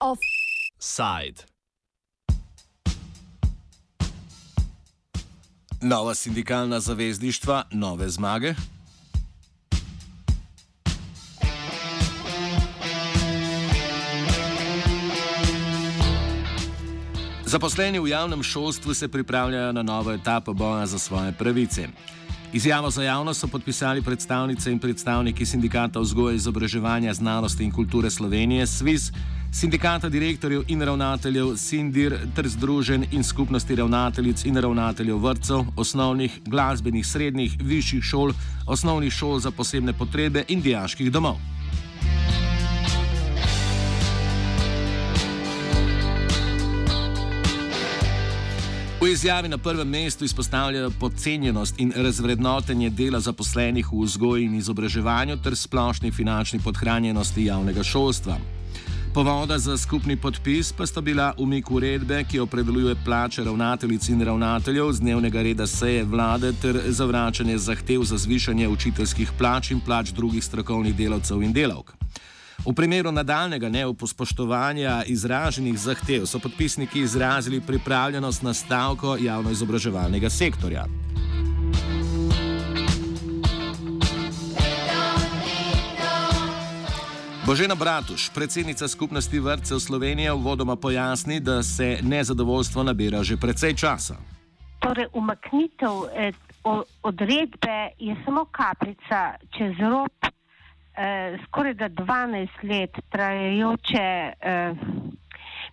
Offside. Nova sindikalna zavezništva, nove zmage. Zaposleni v javnem šolstvu se pripravljajo na novo etapo boja za svoje pravice. Izjavo za javnost so podpisali predstavnice in predstavniki sindikata vzgoje, izobraževanja, znanosti in kulture Slovenije, SWIS, sindikata direktorjev in ravnateljev, Sindir ter združen in skupnosti ravnateljic in ravnateljev vrtcev, osnovnih, glasbenih, srednjih, višjih šol, osnovnih šol za posebne potrebe in dijaških domov. V izjavi na prvem mestu izpostavljajo podcenjenost in razvrednotenje dela zaposlenih v vzgoji in izobraževanju ter splošni finančni podhranjenosti javnega šolstva. Povoda za skupni podpis pa sta bila umik uredbe, ki opredeljuje plače ravnateljic in ravnateljev z dnevnega reda seje vlade ter zavračanje zahtev za zvišanje učiteljskih plač in plač drugih strokovnih delavcev in delavk. V primeru nadaljnega neopospoštovanja izraženih zahtev so podpisniki izrazili pripravljenost na stavko javno-izobraževalnega sektorja. Božena Bratuš, predsednica skupnosti vrtcev Slovenije, vodoma pojasni, da se nezadovoljstvo nabira že precej časa. Torej, umaknitev eh, odredbe je samo kapljica čez rob eh, skoraj da 12 let trajajoče, eh,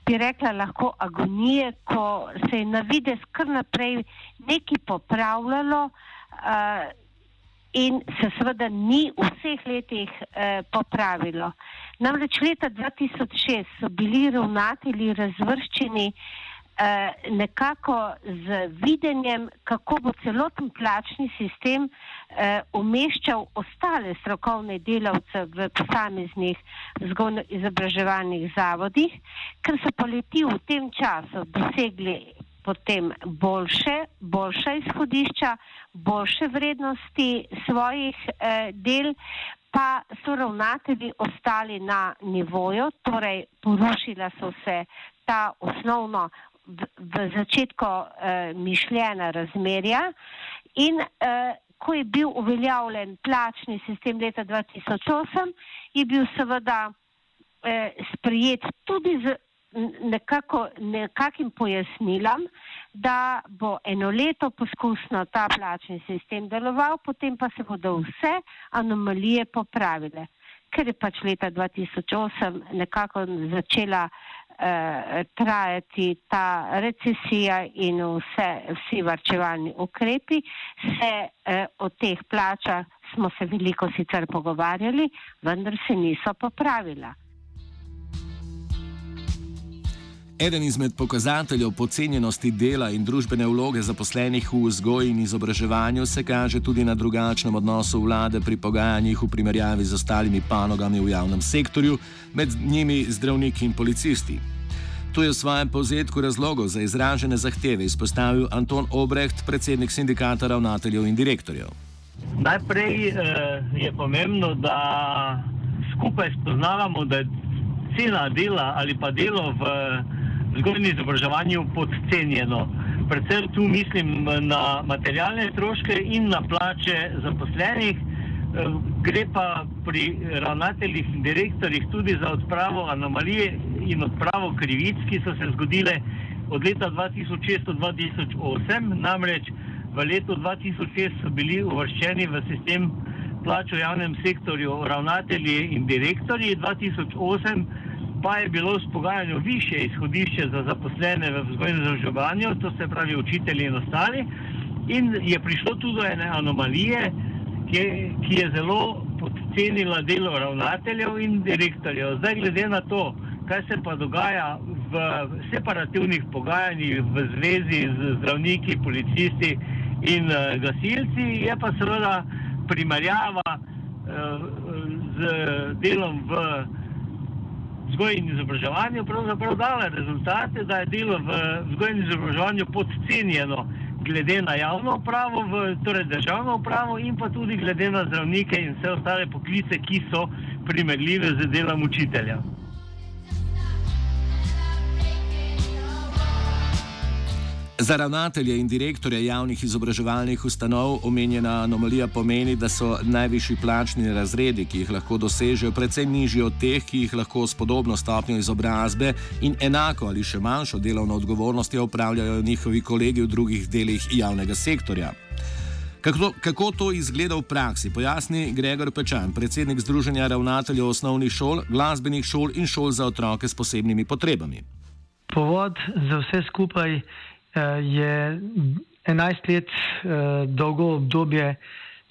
bi rekla, lahko agonije, ko se je na vides kar naprej nekaj popravljalo eh, in se seveda ni v vseh letih eh, popravilo. Namreč leta 2006 so bili ravnatelji razvrščeni eh, nekako z videnjem, kako bo celoten plačni sistem eh, umeščal ostale strokovne delavce v posameznih vzgojno-izobraževalnih zavodih, ker so poleti v tem času dosegli potem boljše, boljša izhodišča, boljše vrednosti svojih eh, del, pa so ravnatelji ostali na nivoju, torej porušila so se ta osnovno v, začetku eh, mišljena razmerja in eh, ko je bil uveljavljen plačni sistem leta 2008, je bil seveda eh, sprijet tudi z nekako, nekakim pojasnilom, da bo eno leto poskusno ta plačni sistem deloval, potem pa se bodo vse anomalije popravile. Ker je pač leta 2008 nekako začela eh, trajati ta recesija in vse, vsi varčevalni ukrepi, se eh, o teh plačah smo se veliko sicer pogovarjali, vendar se niso popravila. Eden izmed pokazateljev pocenjenosti dela in družbene vloge zaposlenih v vzgoji in izobraževanju se kaže tudi na drugačnem odnosu vlade pri pogajanjih v primerjavi z ostalimi panogami v javnem sektorju, med njimi zdravniki in policisti. To je v svojem povzetku razlogov za izražene zahteve izpostavil Anton Obrecht, predsednik sindikata ravnateljev in direktorjev. Najprej eh, je pomembno, da skupaj spoznavamo, da je cena dela ali pa delo v vzgojnem izobraževanju podcenjeno. Predvsem tu mislim na materialne stroške in na plače zaposlenih, gre pa pri ravnateljih in direktorjih tudi za odpravo anomalije in odpravo krivic, ki so se zgodile od leta 2006 do 2008. Namreč v letu 2006 so bili uvrščeni v sistem plač v javnem sektorju ravnatelji in direktorji, 2008 pa je bilo s pogajanjem više izhodišče za zaposlene v vzgojnem izobraževanju, to se pravi učitelji in ostali, in je prišlo tudi do ene anomalije, ki, ki je zelo podcenila delo ravnateljev in direktorjev. Zdaj, glede na to, kaj se pa dogaja v separativnih pogajanjih v zvezi z zdravniki, policisti in uh, gasilci, je pa seveda primerjava uh, z delom v vzgoji in izobraževanju pravzaprav dala rezultate, da je delo v vzgoji in izobraževanju podcenjeno, glede na javno upravo, v, torej državno upravo in pa tudi glede na zdravnike in vse ostale poklice, ki so primerljive z delom učitelja. Za ravnatelje in direktorje javnih izobraževalnih ustanov omenjena anomalija pomeni, da so najvišji plačni razredi, ki jih lahko dosežejo, precej nižji od teh, ki jih lahko s podobno stopnjo izobrazbe in enako ali še manjšo delovno odgovornostjo upravljajo njihovi kolegi v drugih delih javnega sektorja. Kako, kako to izgleda v praksi, pojasni Gregor Pečan, predsednik Združenja ravnateljev osnovnih šol, glasbenih šol in šol za otroke s posebnimi potrebami. Povod za vse skupaj je 11 let eh, dolgo obdobje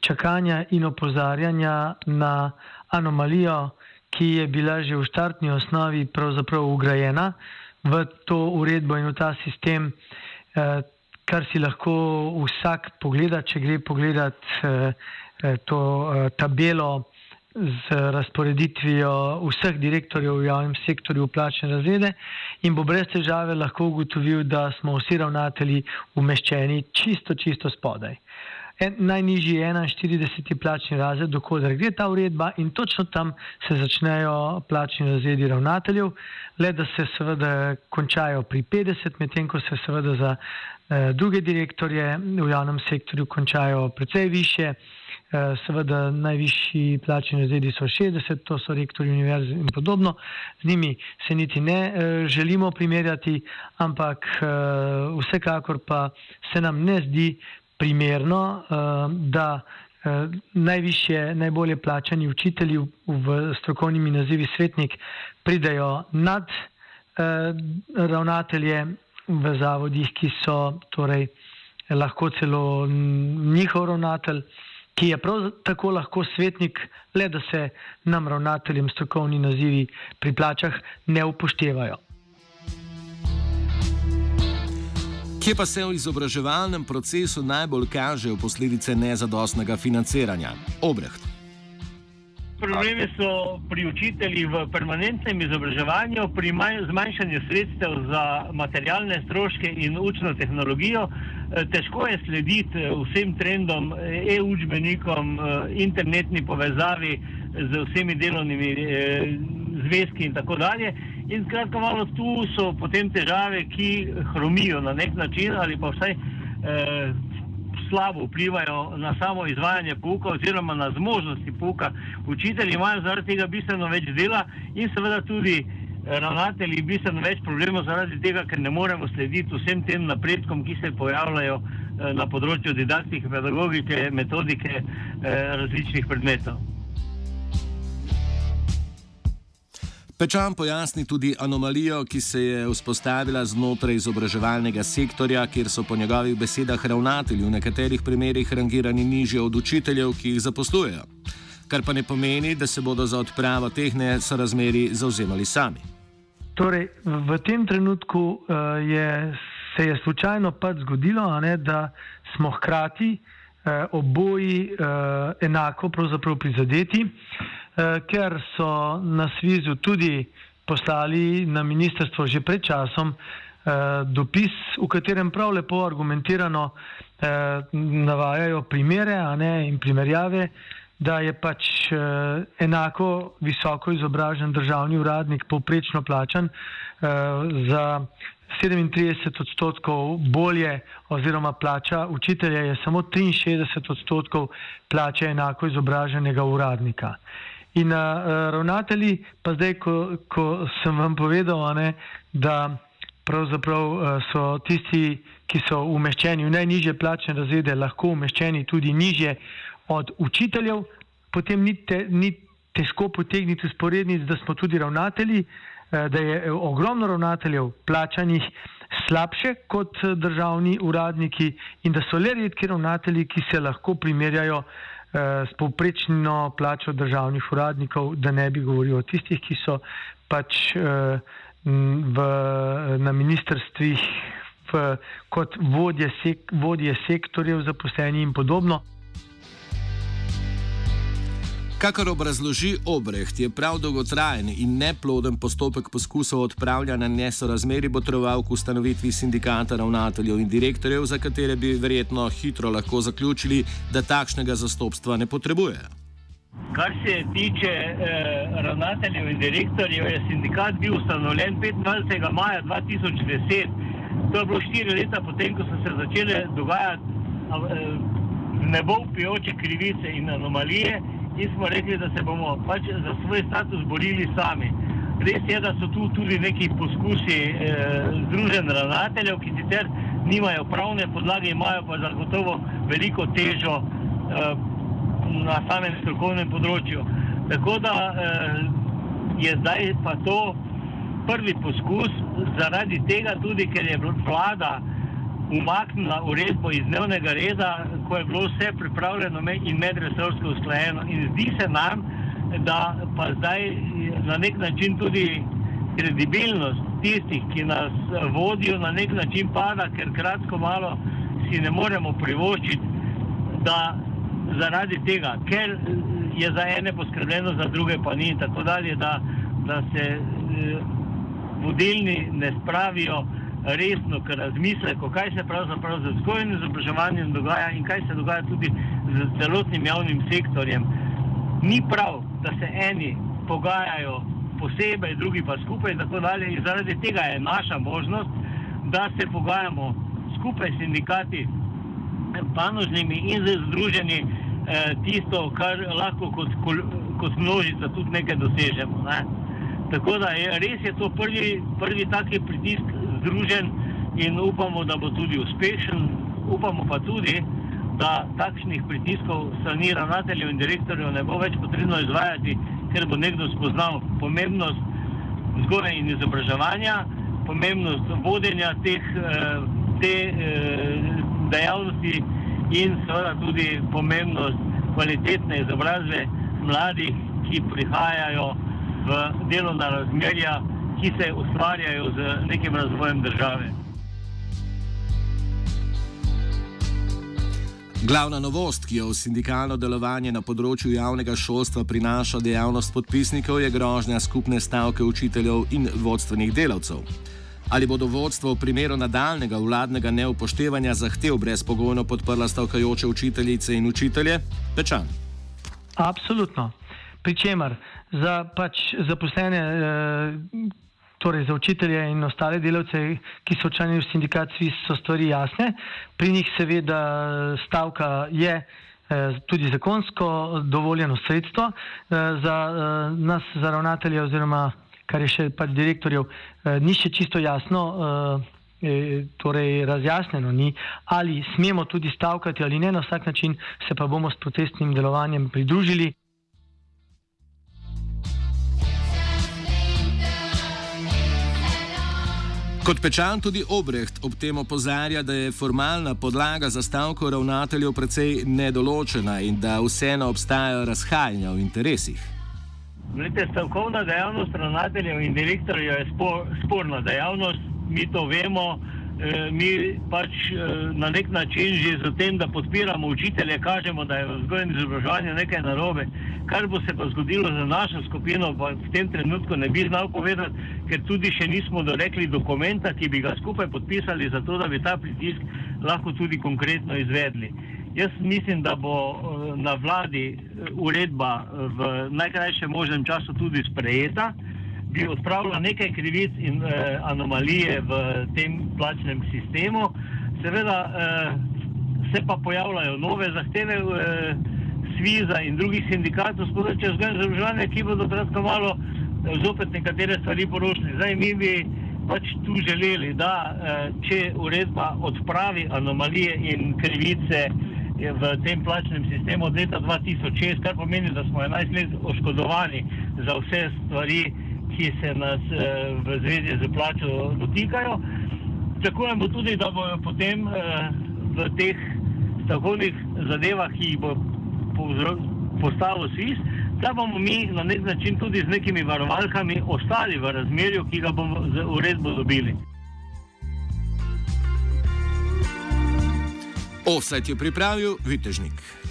čakanja in opozarjanja na anomalijo, ki je bila že v štartni osnovi pravzaprav ugrajena v to uredbo in v ta sistem, eh, kar si lahko vsak pogleda, če gre pogledat to tabelo z razporeditvijo vseh direktorjev v javnem sektorju v plačne razrede in bo brez težave lahko ugotovil, da smo vsi ravnatelji umeščeni čisto, čisto spodaj. En, najnižji je 41. plačni razred, dokodar gre ta uredba in točno tam se začnejo plačni razredi ravnateljev, le da se seveda končajo pri 50, medtem ko se seveda za eh, druge direktorje v javnem sektorju končajo precej više. Eh, seveda najvišji plačni razredi so 60, to so rektori univerze in podobno. Z njimi se niti ne eh, želimo primerjati, ampak eh, vsekakor pa se nam ne zdi primerno, da najvišje, najbolje plačani učitelji v strokovnimi nazivi svetnik pridajo nad ravnatelje v zavodih, ki so torej lahko celo njihov ravnatelj ki je prav tako lahko svetnik, le da se nam ravnateljem strokovni nazivi pri plačah ne upoštevajo. Kje pa se v izobraževalnem procesu najbolj kažejo posledice nezadostnega financiranja? Obreht. Problemi so pri učiteljih v permanentnem izobraževanju, pri zmanjšanju sredstev za materialne stroške in učno tehnologijo. Eh, težko je slediti eh, vsem trendom, eh, e-učbenikom, internetni povezavi z vsemi delovnimi zvezki in tako dalje. In skratka, malo tu so potem težave, ki hromijo na nek način ali pa vsaj slabo vplivajo na samo izvajanje pouka oziroma na zmožnosti pouka. Učitelji imajo zaradi tega bistveno več dela in seveda tudi eh, ravnatelji bistveno več problemov zaradi tega, ker ne moremo slediti vsem tem napredkom, ki se pojavljajo eh, na področju didaktike, pedagogike, metodike eh, različnih predmetov. Pečan pojasni tudi anomalijo, ki se je vzpostavila znotraj izobraževalnega sektorja, kjer so po njegovih besedah ravnatelji v nekaterih primerjih rangirani nižje od učiteljev, ki jih zaposlujejo. Kar pa ne pomeni, da se bodo za odpravo teh nesorazmeri zauzemali sami. Torej, v tem trenutku uh, je, se je slučajno pač zgodilo, ne, da smo hkrati uh, oboji uh, enako prizadeti. Uh, ker so na Svizu tudi poslali na ministrstvo že pred časom eh, dopis, v katerem prav lepo argumentirano eh, navajajo primere ne, in primerjave, da je pač enako visoko izobražen državni uradnik povprečno plačan za 37 odstotkov bolje oziroma plača učitelja je samo 63 odstotkov plače enako izobraženega uradnika. In uh, ravnatelji, pa zdaj, ko, ko sem vam povedal, ne, da pravzaprav uh, so tisti, ki so umeščeni v najnižje plačne razrede, lahko umeščeni tudi nižje od učiteljev, potem ni, te, ni težko potegniti sporednic, da smo tudi ravnatelji, uh, da je ogromno ravnateljev plačanih slabše kot državni uradniki in da so le redki ravnatelji, ki se lahko primerjajo. Eh, s povprečno plačo državnih uradnikov, da ne bi govoril o tistih, ki so pač eh, v, na ministrstvih v, kot vodje, sek, vodje sektorjev zaposleni in podobno. Kakor obrazloži Obrecht, je prav dolgotrajen in neploden postopek poskusov odpravljanja nesorazmeri botroval k ustanovitvi sindikata ravnateljev in direktorjev, za katere bi verjetno hitro lahko zaključili, da takšnega zastopstva ne potrebujejo. Kar se tiče eh, ravnateljev in direktorjev, je sindikat bil ustanovljen 25. maja 2010. To je bilo štiri leta potem, ko so se začele dogajati eh, nebo pijoče krivice in anomalije in smo rekli, da se bomo pač za svoj status borili sami. Res je, da so tu tudi neki poskusi eh, združen ravnateljev, ki sicer nimajo pravne podlage, imajo pa zagotovo veliko težo eh, na samem strokovnem področju. Tako da eh, je zdaj pa to prvi poskus, zaradi tega tudi, ker je vlada umaknila uredbo iz dnevnega reda, ko je bilo vse pripravljeno in medresorsko usklajeno. In zdi se nam, da pa zdaj na nek način tudi kredibilnost tistih, ki nas vodijo, na nek način pada, ker kratko malo si ne moremo privoščiti, da zaradi tega, ker je za ene poskrbljeno, za druge pa ni in tako dalje, da, da se eh, vodilni ne spravijo resno k razmisleku, kaj se pravzaprav z vzgojem in izobraževanjem dogaja in kaj se dogaja tudi z celotnim javnim sektorjem. Ni prav, da se eni pogajajo posebej, drugi pa skupaj in tako dalje. In zaradi tega je naša možnost, da se pogajamo skupaj s sindikati, panožnimi in z združeni eh, tisto, kar lahko kot, kot množica tudi nekaj dosežemo. Ne? Tako da je res je to prvi, prvi taki pritisk združen in upamo, da bo tudi uspešen. Upamo pa tudi, da takšnih pritiskov strani ravnateljev in direktorjev ne bo več potrebno izvajati, ker bo nekdo spoznal pomembnost vzgoje in izobraževanja, pomembnost vodenja teh, eh, te eh, dejavnosti in seveda tudi pomembnost kvalitetne izobrazbe mladih, ki prihajajo v delovna razmerja ki se ustvarjajo z nekim razvojem države. Glavna novost, ki jo sindikalno delovanje na področju javnega šolstva prinaša dejavnost podpisnikov, je grožnja skupne stavke učiteljev in vodstvenih delavcev. Ali bodo vodstvo v primeru nadaljnega vladnega neupoštevanja zahtev brezpogojno podprla stavkajoče učiteljice in učitelje? Pečan. Absolutno. Pričemer za pač zaposlene. Torej za učitelje in ostale delavce, ki so člani v sindikat SWIS, so stvari jasne. Pri njih seveda stavka je eh, tudi zakonsko dovoljeno sredstvo eh, za eh, nas, za ravnatelje oziroma kar je še pač direktorjev, ni še čisto jasno, torej razjasneno ni, ali smemo tudi stavkati ali ne, na vsak način se pa bomo s protestnim delovanjem pridružili. Kot pečan tudi Obrecht ob tem opozarja, da je formalna podlaga za stavko ravnateljev precej nedoločena in da vseeno obstajajo razhajanja v interesih. Glede, stavkovna dejavnost ravnateljev in direktorjev je spor, sporna dejavnost, mi to vemo. Eh, mi pač eh, na nek način že z tem, da podpiramo učitelje, kažemo, da je vzgoj in izobraževanje nekaj narobe. Kar bo se pa zgodilo za našo skupino, pa v tem trenutku ne bi znal povedati, ker tudi še nismo dorekli dokumenta, ki bi ga skupaj podpisali, zato da bi ta pritisk lahko tudi konkretno izvedli. Jaz mislim, da bo eh, na vladi uredba v najkrajšem možnem času tudi sprejeta bi odpravila nekaj krivic in eh, anomalije v tem plačnem sistemu. Seveda eh, se pa pojavljajo nove zahteve eh, Sviza in drugih sindikatov, spodajče vzgojne, ki bodo kratko malo eh, zopet nekatere stvari porošli. Zdaj mi bi pač tu želeli, da eh, če uredba odpravi anomalije in krivice eh, v tem plačnem sistemu od leta 2006, kar pomeni, da smo 11 let oškodovani za vse stvari, ki se nas eh, v zvezi z plačo dotikajo. Pričakujemo tudi, da bodo potem eh, v teh stavkovnih zadevah, ki jih bo postavil SWIS, da bomo mi na nek način tudi z nekimi varovalkami ostali v razmerju, ki ga bomo z uredbo dobili. Offset je pripravil Vitežnik.